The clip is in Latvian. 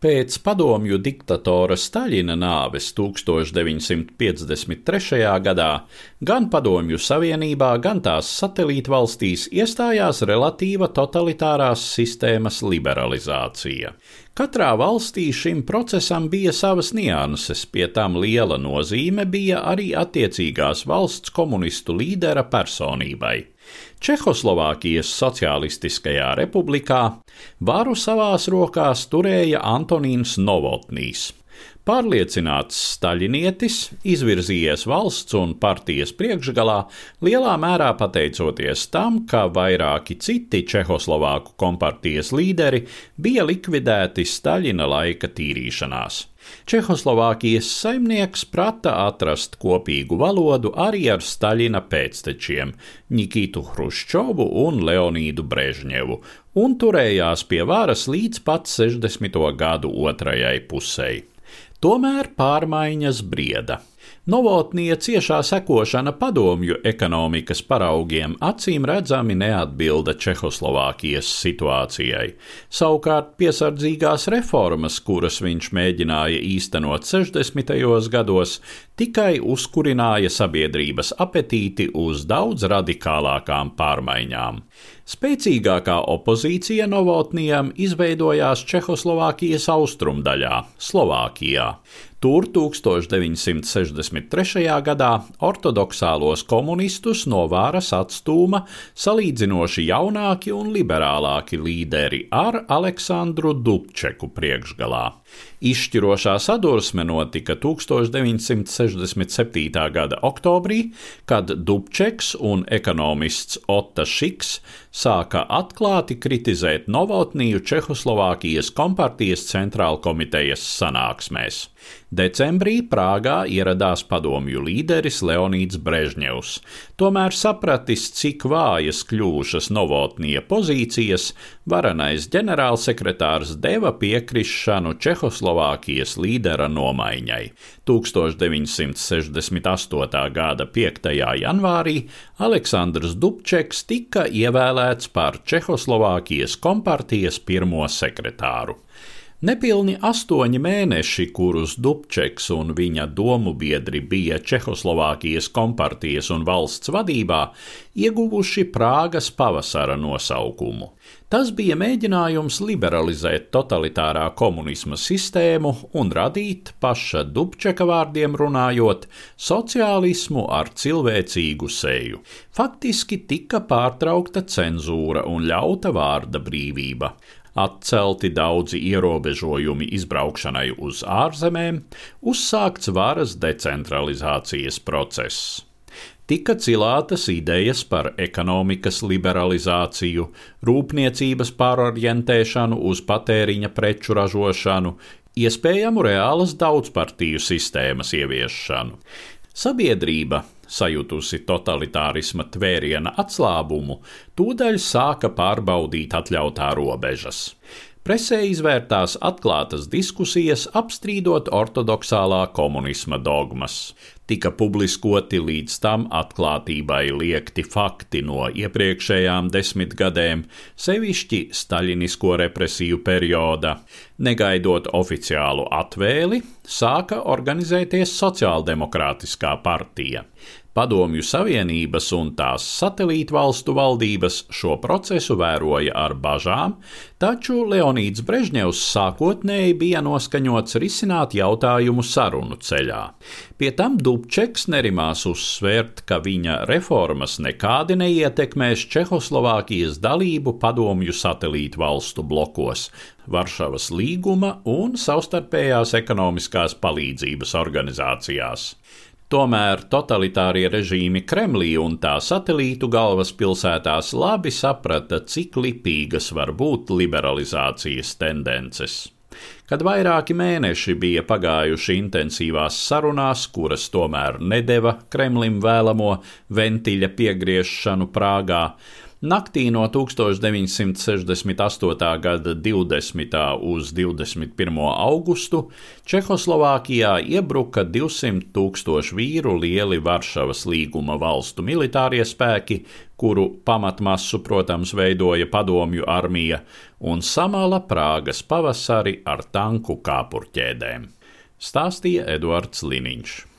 Pēc padomju diktatora Staļina nāves 1953. gadā gan Padomju Savienībā, gan tās satelītvalstīs iestājās relatīva totalitārās sistēmas liberalizācija. Katrā valstī šim procesam bija savas nianses, pie tam liela nozīme bija arī attiecīgās valsts komunistu līdera personībai. Čehoslovākijas Socialistiskajā republikā varu savās rokās turēja Antonīns Novotnīs. Pārliecināts staļinietis, izvirzījies valsts un partijas priekšgalā, lielā mērā pateicoties tam, ka vairāki citi Čehoslovāku kompartijas līderi bija likvidēti Staļina laika tīrīšanās. Čehoslovākijas saimnieks prata atrast kopīgu valodu arī ar Staļina pēctečiem Nikitu Hruščovu un Leonīdu Brežņevu, un turējās pie varas līdz pat 60. gadu otrajai pusei. Tomēr pārmaiņas brieda. Novotnie ciešā sekošana padomju ekonomikas paraugiem acīm redzami neatbilda Čehoslovākijas situācijai. Savukārt piesardzīgās reformas, kuras viņš mēģināja īstenot 60. gados, tikai uzkurināja sabiedrības apetīti uz daudz radikālākām pārmaiņām. Spēcīgākā opozīcija Novotnijam izveidojās Čehoslovākijas austrumdaļā, Slovākijā. Tur 1963. gadā ortodoksālos komunistus no vāras atstūma salīdzinoši jaunāki un liberālāki līderi ar Aleksandru Dubčeku priekšgalā. Izšķirošā sadursme notika 1967. gada oktobrī, kad Dubčeks un ekonomists Otta Šiks sāka atklāti kritizēt Novotniju Čehoslovākijas kompartijas centrāla komitejas sanāksmēs. Decembrī Prāgā ieradās padomju līderis Leonīds Brežņevs. Tomēr sapratis, cik vājas kļūšas Novotnija pozīcijas, varenais ģenerālsekretārs deva piekrišanu Čehoslovākijas līdera nomaiņai. 1968. gada 5. janvārī Aleksandrs Dubčeks tika ievēlēts par Čehoslovākijas kompartijas pirmo sekretāru. Nepilni astoņi mēneši, kurus Dubčeks un viņa domu biedri bija Čehoslovākijas kompartijas un valsts vadībā, ieguvuši Prāgas pavasara nosaukumu. Tas bija mēģinājums liberalizēt totalitārā komunisma sistēmu un radīt, paša Dubčeka vārdiem runājot, sociālismu ar cilvēcīgu seju. Faktiski tika pārtraukta cenzūra un ļauta vārda brīvība atcelti daudzi ierobežojumi izbraukšanai uz ārzemēm, uzsākts varas decentralizācijas process. Tika cilātas idejas par ekonomikas liberalizāciju, rūpniecības pārorientēšanu uz patēriņa preču ražošanu, iespējamu reālas daudzpartiju sistēmas ieviešanu. Sabiedrība sajutusi totalitārisma tvēriena atslābumu, tūdaļ sāka pārbaudīt atļautā robežas. Presē izvērtās atklātas diskusijas apstrīdot ortodoksālā komunisma dogmas. Tika publiskoti līdz tam atklātībai liekti fakti no iepriekšējām desmitgadēm, sevišķi staļinisko represiju perioda. Negaidot oficiālu atvēli, sāka organizēties sociāldemokrātiskā partija. Padomju Savienības un tās satelītu valstu valdības šo procesu vēroja ar bažām, taču Leonīds Brežņevs sākotnēji bija noskaņots risināt jautājumu sarunu ceļā. Pie tam Dubčeks nerimās uzsvērt, ka viņa reformas nekādi neietekmēs Čehoslovākijas dalību padomju satelītu valstu blokos, Varšavas līguma un savstarpējās ekonomiskās palīdzības organizācijās. Tomēr totalitārie režīmi Kremlī un tā satelītu galvaspilsētās labi saprata, cik lipīgas var būt liberalizācijas tendences. Kad vairāki mēneši bija pagājuši intensīvās sarunās, kuras tomēr nedeva Kremlim vēlamo ventiļa piegriešanu Prāgā, Naktī no 1968. gada 20. uz 21. augustu Čehoslovākijā iebruka 200 tūkstoši vīru lieli Varšavas līguma valstu militārie spēki, kuru pamatmasu, protams, veidoja padomju armija, un samala Prāgas pavasari ar tanku kāpurķēdēm. Stāstīja Eduards Liniņš.